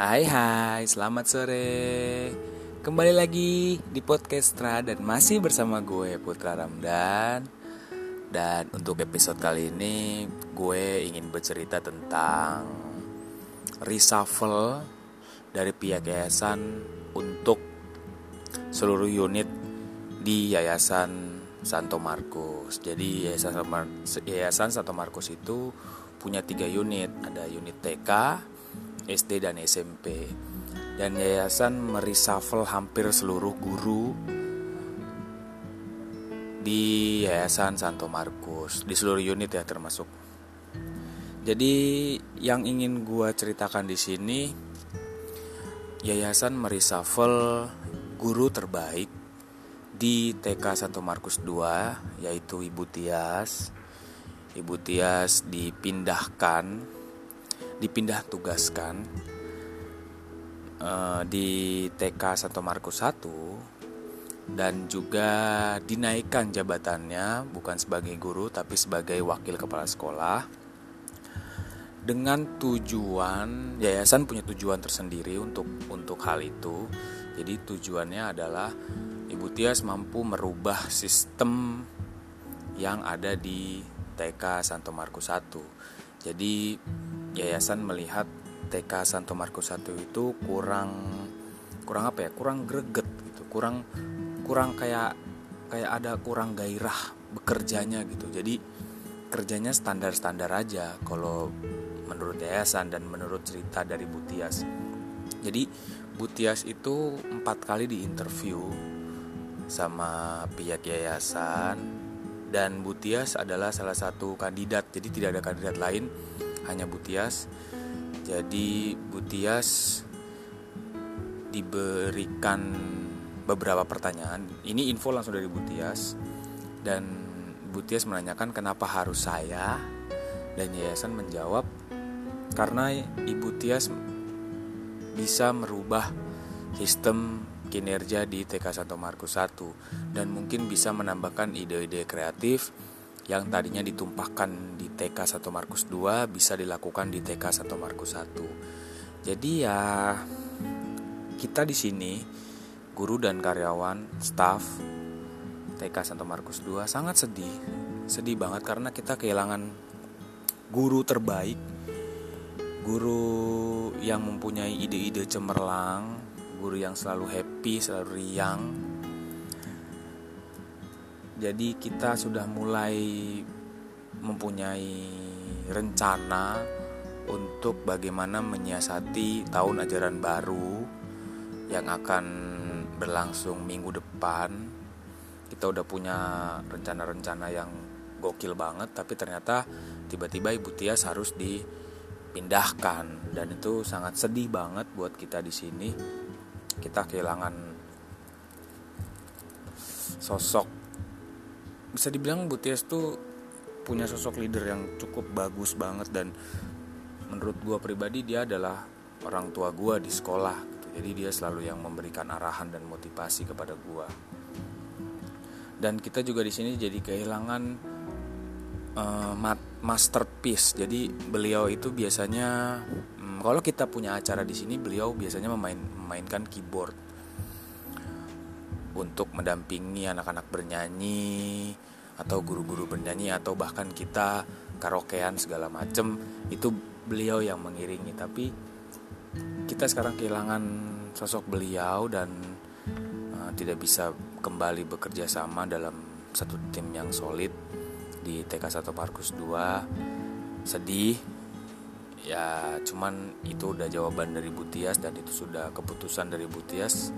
Hai hai, selamat sore. Kembali lagi di podcast Tra dan masih bersama gue Putra Ramdan. Dan untuk episode kali ini gue ingin bercerita tentang reshuffle dari pihak yayasan untuk seluruh unit di Yayasan Santo Markus. Jadi Yayasan Yayasan Santo Markus itu punya tiga unit, ada unit TK, SD dan SMP dan yayasan mereshuffle hampir seluruh guru di Yayasan Santo Markus di seluruh unit ya termasuk. Jadi yang ingin gua ceritakan di sini yayasan mereshuffle guru terbaik di TK Santo Markus 2 yaitu Ibu Tias. Ibu Tias dipindahkan dipindah tugaskan uh, di TK Santo Markus 1 dan juga dinaikkan jabatannya bukan sebagai guru tapi sebagai wakil kepala sekolah dengan tujuan yayasan punya tujuan tersendiri untuk untuk hal itu. Jadi tujuannya adalah Ibu Tias mampu merubah sistem yang ada di TK Santo Markus 1 jadi yayasan melihat TK Santo Markus 1 itu kurang kurang apa ya? Kurang greget gitu. Kurang kurang kayak kayak ada kurang gairah bekerjanya gitu. Jadi kerjanya standar-standar aja kalau menurut yayasan dan menurut cerita dari Butias jadi Butias itu empat kali diinterview sama pihak yayasan dan Butias adalah salah satu kandidat. Jadi tidak ada kandidat lain hanya Butias. Jadi Butias diberikan beberapa pertanyaan. Ini info langsung dari Butias dan Butias menanyakan kenapa harus saya dan yayasan menjawab karena Ibu Tias bisa merubah sistem kinerja di TK Santo Markus 1 dan mungkin bisa menambahkan ide-ide kreatif yang tadinya ditumpahkan di TK 1 Markus 2 bisa dilakukan di TK 1 Markus 1. Jadi ya kita di sini guru dan karyawan, staff TK 1 Markus 2 sangat sedih. Sedih banget karena kita kehilangan guru terbaik. Guru yang mempunyai ide-ide cemerlang, guru yang selalu happy, selalu riang, jadi kita sudah mulai mempunyai rencana untuk bagaimana menyiasati tahun ajaran baru yang akan berlangsung minggu depan. Kita udah punya rencana-rencana yang gokil banget, tapi ternyata tiba-tiba Ibu Tias harus dipindahkan dan itu sangat sedih banget buat kita di sini. Kita kehilangan sosok bisa dibilang Butias tuh punya sosok leader yang cukup bagus banget dan menurut gue pribadi dia adalah orang tua gue di sekolah gitu. jadi dia selalu yang memberikan arahan dan motivasi kepada gue dan kita juga di sini jadi kehilangan uh, masterpiece. Jadi beliau itu biasanya um, kalau kita punya acara di sini beliau biasanya memain, memainkan keyboard untuk mendampingi anak-anak bernyanyi atau guru-guru bernyanyi atau bahkan kita karaokean segala macem itu beliau yang mengiringi. Tapi kita sekarang kehilangan sosok beliau dan uh, tidak bisa kembali bekerja sama dalam satu tim yang solid di TK 1 Parkus 2 sedih ya cuman itu udah jawaban dari Butias dan itu sudah keputusan dari Butias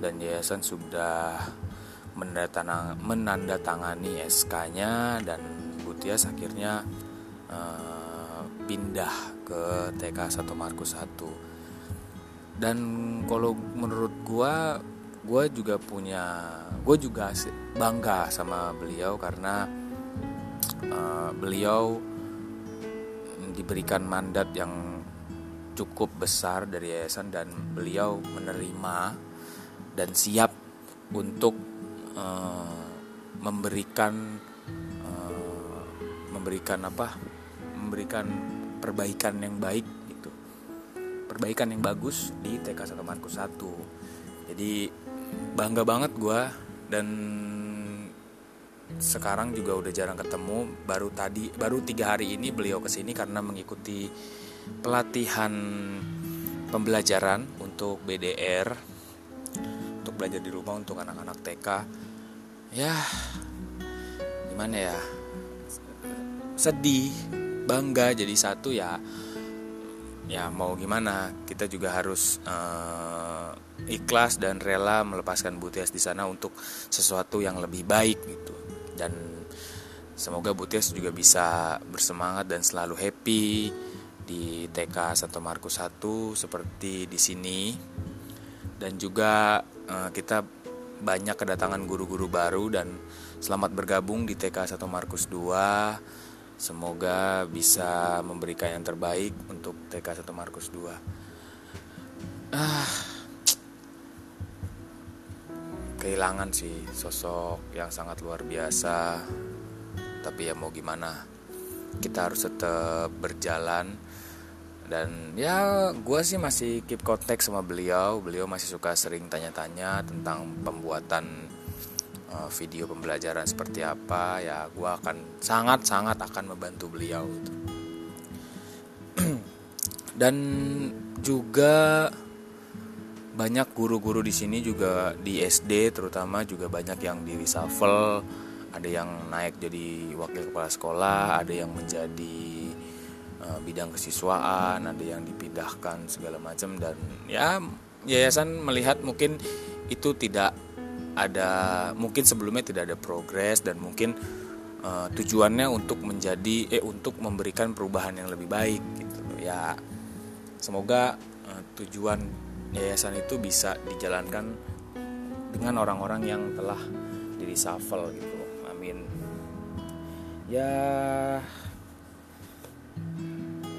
dan yayasan sudah menandatangani SK-nya dan Butias akhirnya uh, pindah ke TK 1 Markus 1 dan kalau menurut gua gua juga punya gue juga bangga sama beliau karena uh, beliau diberikan mandat yang cukup besar dari yayasan dan beliau menerima dan siap untuk uh, memberikan uh, memberikan apa? Memberikan perbaikan yang baik gitu. Perbaikan yang bagus di TK 1 Markus 1 jadi bangga banget gue dan sekarang juga udah jarang ketemu. Baru tadi baru tiga hari ini beliau ke sini karena mengikuti pelatihan pembelajaran untuk BDR belajar di rumah untuk anak-anak TK ya gimana ya? Sedih bangga jadi satu ya. Ya mau gimana? Kita juga harus uh, ikhlas dan rela melepaskan Butias di sana untuk sesuatu yang lebih baik gitu. Dan semoga Butias juga bisa bersemangat dan selalu happy di TK Santo Markus 1 seperti di sini dan juga uh, kita banyak kedatangan guru-guru baru dan selamat bergabung di TK Santo Markus 2 Semoga bisa memberikan yang terbaik untuk TK 1 Markus 2. Ah, kehilangan sih sosok yang sangat luar biasa. Tapi ya mau gimana, kita harus tetap berjalan dan ya gue sih masih keep kontak sama beliau. Beliau masih suka sering tanya-tanya tentang pembuatan Eh, video pembelajaran seperti apa. Ya gue akan sangat sangat akan membantu beliau dan juga banyak guru-guru di sini juga di SD terutama juga banyak yang di reshuffle. Ada yang naik jadi wakil kepala sekolah ada yang menjadi uh, bidang kesiswaan ada yang dipindahkan segala macam dan ya yayasan melihat mungkin itu tidak ada mungkin sebelumnya tidak ada progres dan mungkin uh, tujuannya untuk menjadi eh untuk memberikan perubahan yang lebih baik gitu. Ya semoga uh, tujuan yayasan itu bisa dijalankan dengan orang-orang yang telah di reshuffle gitu. Amin. Ya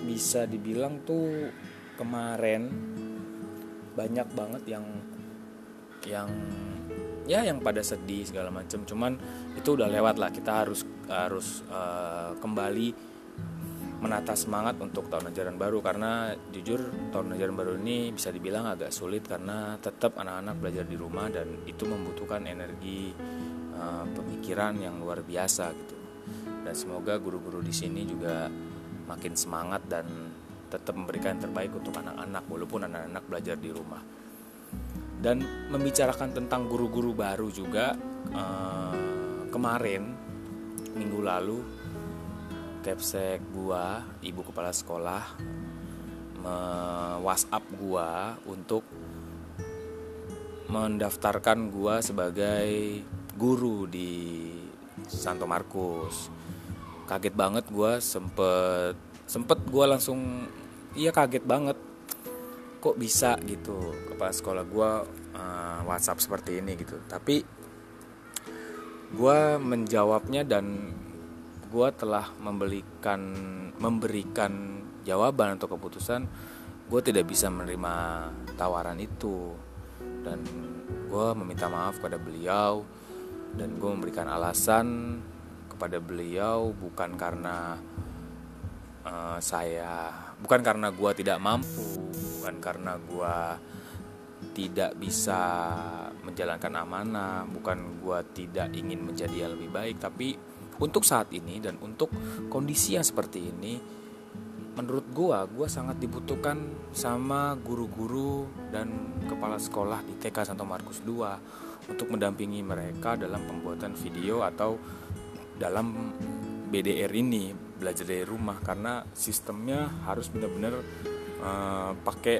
bisa dibilang tuh kemarin banyak banget yang yang ya yang pada sedih segala macam cuman itu udah lewat lah kita harus harus uh, kembali menata semangat untuk tahun ajaran baru. Karena jujur tahun ajaran baru ini bisa dibilang agak sulit karena tetap anak-anak belajar di rumah dan itu membutuhkan energi uh, pemikiran yang luar biasa gitu. Dan semoga guru-guru di sini juga makin semangat dan tetap memberikan yang terbaik untuk anak-anak walaupun anak-anak belajar di rumah. Dan membicarakan tentang guru-guru baru juga uh, kemarin minggu lalu Kepsek gua ibu kepala sekolah me WhatsApp gua untuk mendaftarkan gua sebagai guru di Santo Markus kaget banget gua sempet sempet gua langsung iya kaget banget. Kok bisa gitu kepala sekolah gue uh, WhatsApp seperti ini gitu. Tapi gue menjawabnya dan gue telah membelikan memberikan jawaban atau keputusan gue tidak bisa menerima tawaran itu. Dan gue meminta maaf kepada beliau dan gue memberikan alasan kepada beliau bukan karena uh, saya bukan karena gue tidak mampu bukan karena gue tidak bisa menjalankan amanah, bukan gue tidak ingin menjadi yang lebih baik, tapi untuk saat ini dan untuk kondisi yang seperti ini, menurut gue, gue sangat dibutuhkan sama guru-guru dan kepala sekolah di TK Santo Markus II untuk mendampingi mereka dalam pembuatan video atau dalam BDR ini belajar dari rumah karena sistemnya harus benar-benar uh, pakai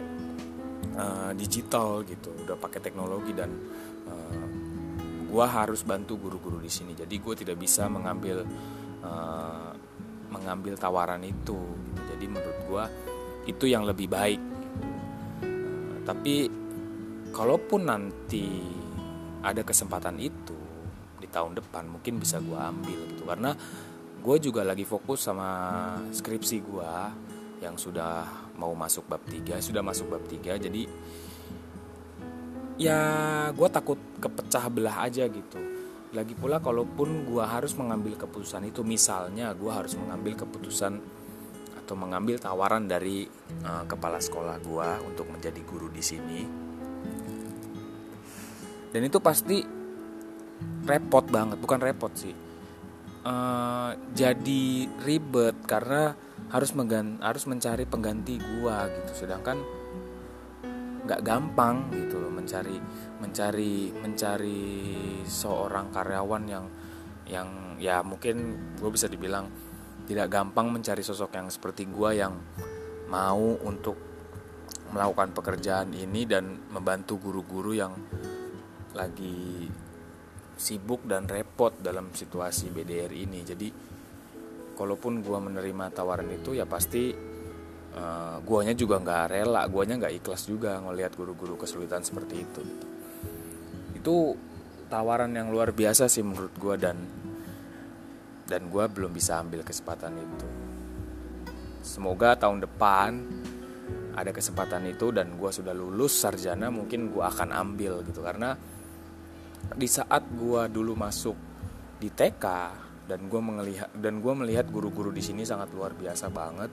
uh, digital gitu udah pakai teknologi dan uh, eh, gue harus bantu guru-guru di sini jadi gue tidak bisa mengambil uh, mengambil tawaran itu gitu. jadi menurut gue itu yang lebih baik uh, tapi kalaupun nanti ada kesempatan itu di tahun depan mungkin bisa gue ambil gitu. Karena gue juga lagi fokus sama skripsi gue yang sudah mau masuk bab 3 sudah masuk bab 3 jadi ya gue takut kepecah belah aja gitu. Lagi pula kalaupun gue harus mengambil keputusan itu misalnya gue harus mengambil keputusan atau mengambil tawaran dari uh, kepala sekolah gue untuk menjadi guru di sini. Dan itu pasti repot banget bukan repot sih. Uh, jadi ribet karena harus menggan harus mencari pengganti gue gitu. Sedangkan nggak gampang gitu loh mencari mencari mencari seorang karyawan yang yang ya mungkin gue bisa dibilang tidak gampang mencari sosok yang seperti gue yang mau untuk melakukan pekerjaan ini dan membantu guru-guru yang lagi sibuk dan repot dalam situasi BDR ini. Jadi, kalaupun gue menerima tawaran itu ya pasti uh, guanya juga nggak rela, guanya nggak ikhlas juga ngelihat guru-guru kesulitan seperti itu. Itu tawaran yang luar biasa sih menurut gue dan dan gue belum bisa ambil kesempatan itu semoga tahun depan ada kesempatan itu dan gue sudah lulus sarjana mungkin gue akan ambil gitu karena di saat gue dulu masuk di TK dan gue melihat dan gue melihat guru-guru di sini sangat luar biasa banget.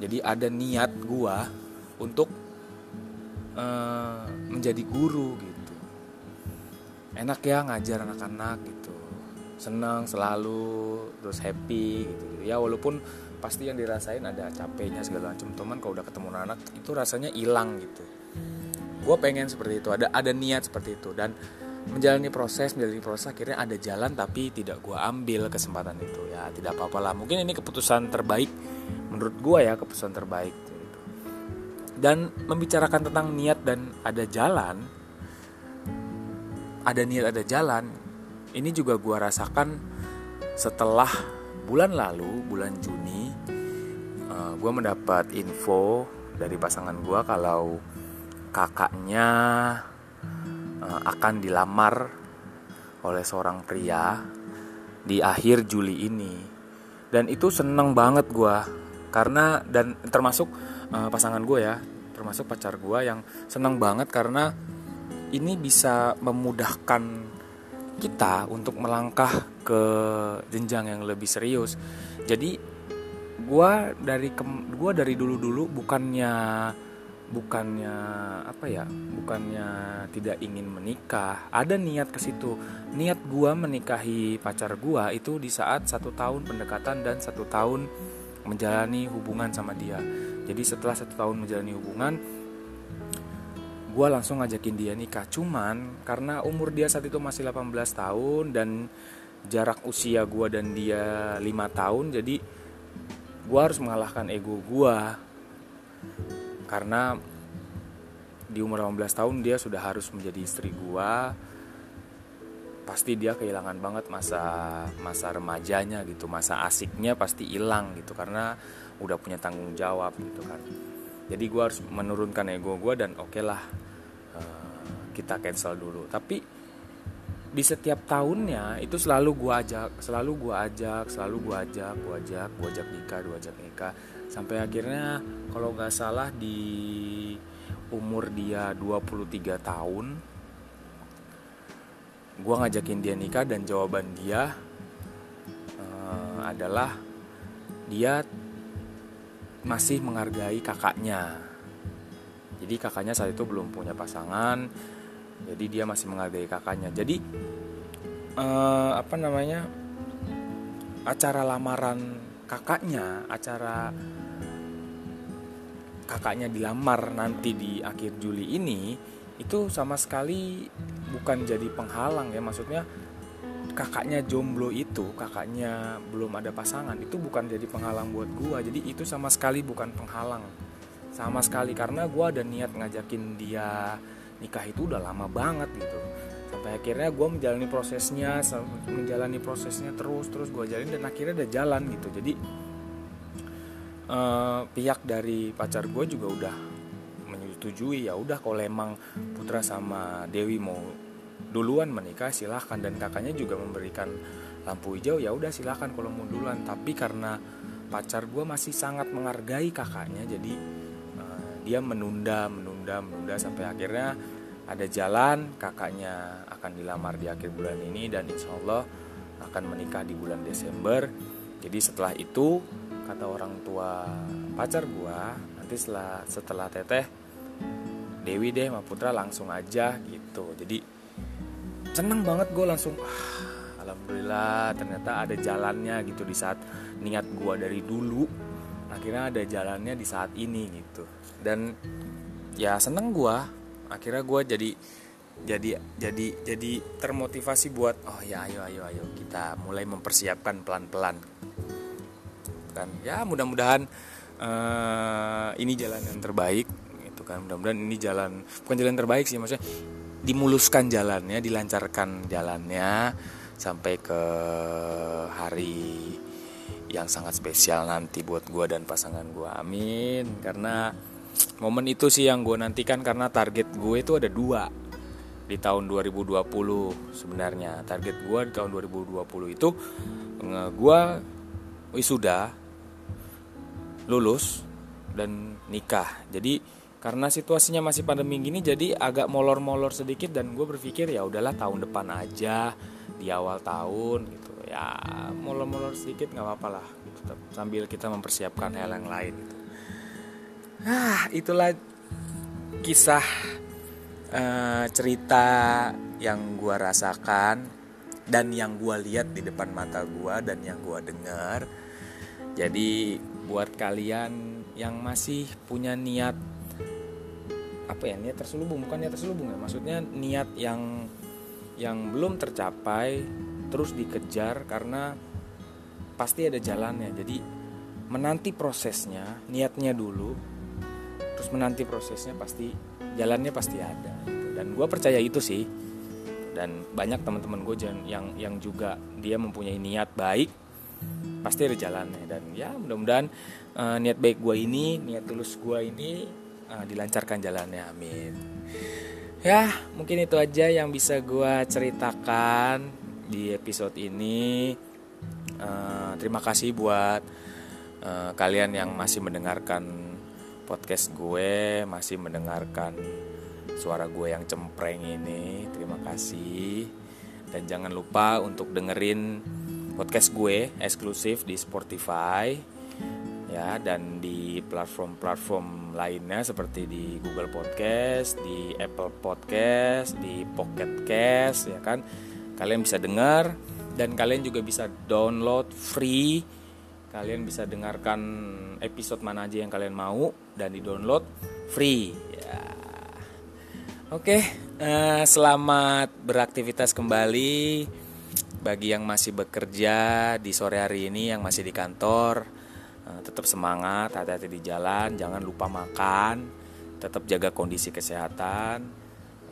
Jadi ada niat gue untuk uh, menjadi guru gitu. Enak ya ngajar anak-anak gitu. Senang selalu terus happy gitu, ya walaupun pasti yang dirasain ada capeknya segala macam teman kalau udah ketemu anak itu rasanya hilang gitu. Gue pengen seperti itu ada ada niat seperti itu. Dan menjalani proses menjalani proses akhirnya ada jalan tapi tidak gue ambil kesempatan itu. Ya tidak apa-apa lah. Mungkin ini keputusan terbaik menurut gue ya keputusan terbaik dan membicarakan tentang niat dan ada jalan ada niat ada jalan ini juga gue rasakan setelah bulan lalu bulan Juni uh, eh, gue mendapat info dari pasangan gue kalau kakaknya akan dilamar oleh seorang pria di akhir Juli ini. Dan itu seneng banget gue karena dan termasuk uh, pasangan gue ya termasuk pacar gue yang seneng banget karena ini bisa memudahkan kita untuk melangkah ke jenjang yang lebih serius. Jadi gue dari gue dari dulu dulu bukannya bukannya apa ya bukannya tidak ingin menikah. Ada niat ke situ. Niat gue menikahi pacar gue itu di saat satu tahun pendekatan dan satu tahun menjalani hubungan sama dia. Jadi setelah satu tahun menjalani hubungan gue langsung ngajakin dia nikah. Cuman karena umur dia saat itu masih 18 tahun dan jarak usia gue dan dia 5 tahun jadi gue harus mengalahkan ego gue karena di umur 18 tahun dia sudah harus menjadi istri gue pasti dia kehilangan banget masa masa remajanya gitu masa asiknya pasti hilang gitu karena udah punya tanggung jawab gitu kan. Jadi gue harus menurunkan ego gue dan oke okay lah uh, kita cancel dulu. Tapi di setiap tahunnya itu selalu gue ajak selalu gue ajak selalu gue ajak gue ajak gue ajak nikah gue ajak nikah sampai akhirnya kalau nggak salah di umur dia 23 tahun gue ngajakin dia nikah dan jawaban dia uh, adalah dia masih menghargai kakaknya. Jadi kakaknya saat itu belum punya pasangan, jadi dia masih menghargai kakaknya. Jadi uh, apa namanya acara lamaran kakaknya, acara kakaknya dilamar nanti di akhir Juli ini itu sama sekali bukan jadi penghalang ya. Maksudnya kakaknya jomblo itu kakaknya belum ada pasangan itu bukan jadi penghalang buat gua. Jadi itu sama sekali bukan penghalang. Sama sekali karena gua ada niat ngajakin dia nikah itu udah lama banget gitu. Sampai akhirnya gue menjalani prosesnya menjalani prosesnya terus terus gue jalin dan akhirnya udah jalan gitu. Jadi uh, pihak dari pacar gue juga udah menyetujui ya udah kalau emang Putra sama Dewi mau duluan menikah silahkan. Dan kakaknya juga memberikan lampu hijau ya udah silahkan kalau mau duluan. Tapi karena pacar gue masih sangat menghargai kakaknya jadi uh, dia menunda menunda menunda sampai akhirnya ada jalan. Kakaknya akan dilamar di akhir bulan ini dan insya Allah akan menikah di bulan Desember. Jadi setelah itu kata orang tua pacar gue nanti setelah setelah teteh Dewi deh sama Putra langsung aja gitu. Jadi seneng banget gue langsung ah, alhamdulillah ternyata ada jalannya gitu di saat niat gue dari dulu akhirnya ada jalannya di saat ini gitu. Dan ya seneng gue akhirnya gue jadi jadi jadi jadi termotivasi buat oh ya ayo ayo ayo kita mulai mempersiapkan pelan pelan kan. Ya mudah-mudahan uh, ini jalan yang terbaik itu kan. Mudah-mudahan ini jalan bukan jalan terbaik sih maksudnya dimuluskan jalannya dilancarkan jalannya sampai ke hari yang sangat spesial nanti buat gue dan pasangan gue amin. Karena momen itu sih yang gue nantikan karena target gue itu ada dua di tahun 2020 sebenarnya. Target gue di tahun 2020 itu gue wisuda lulus dan nikah. Jadi karena situasinya masih pandemi gini jadi agak molor-molor sedikit dan gue berpikir ya udahlah tahun depan aja di awal tahun gitu. Ya molor-molor sedikit nggak apa-apa lah. Gitu, sambil kita mempersiapkan hal yang lain gitu. Ah itulah kisah uh, cerita yang gue rasakan dan yang gue lihat di depan mata gue dan yang gue dengar. Jadi buat kalian yang masih punya niat apa ya niat terselubung bukan niat terselubung ya maksudnya niat yang yang belum tercapai terus dikejar karena pasti ada jalannya jadi menanti prosesnya niatnya dulu terus menanti prosesnya pasti jalannya pasti ada gitu. dan gue percaya itu sih dan banyak teman-teman gue yang yang juga dia mempunyai niat baik pasti ada jalannya. Dan ya mudah-mudahan uh, niat baik gue ini niat tulus gue ini uh, dilancarkan jalannya. Amin. Ya mungkin itu aja yang bisa gue ceritakan di episode ini. Uh, terima kasih buat uh, kalian yang masih mendengarkan podcast gue masih mendengarkan suara gue yang cempreng ini. Terima kasih. Dan jangan lupa untuk dengerin podcast gue eksklusif di Spotify ya dan di platform-platform lainnya seperti di Google Podcast, di Apple Podcast, di Pocket Cast ya kan. Kalian bisa dengar dan kalian juga bisa download free. Kalian bisa dengarkan episode mana aja yang kalian mau dan di-download free ya. Oke, uh, selamat beraktivitas kembali bagi yang masih bekerja di sore hari ini yang masih di kantor eh, tetap semangat hati-hati di jalan jangan lupa makan tetap jaga kondisi kesehatan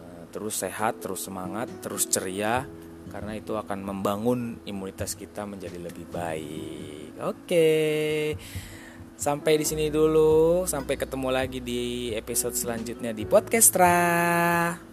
eh, terus sehat terus semangat terus ceria karena itu akan membangun imunitas kita menjadi lebih baik. Oke. Sampai di sini dulu sampai ketemu lagi di episode selanjutnya di podcast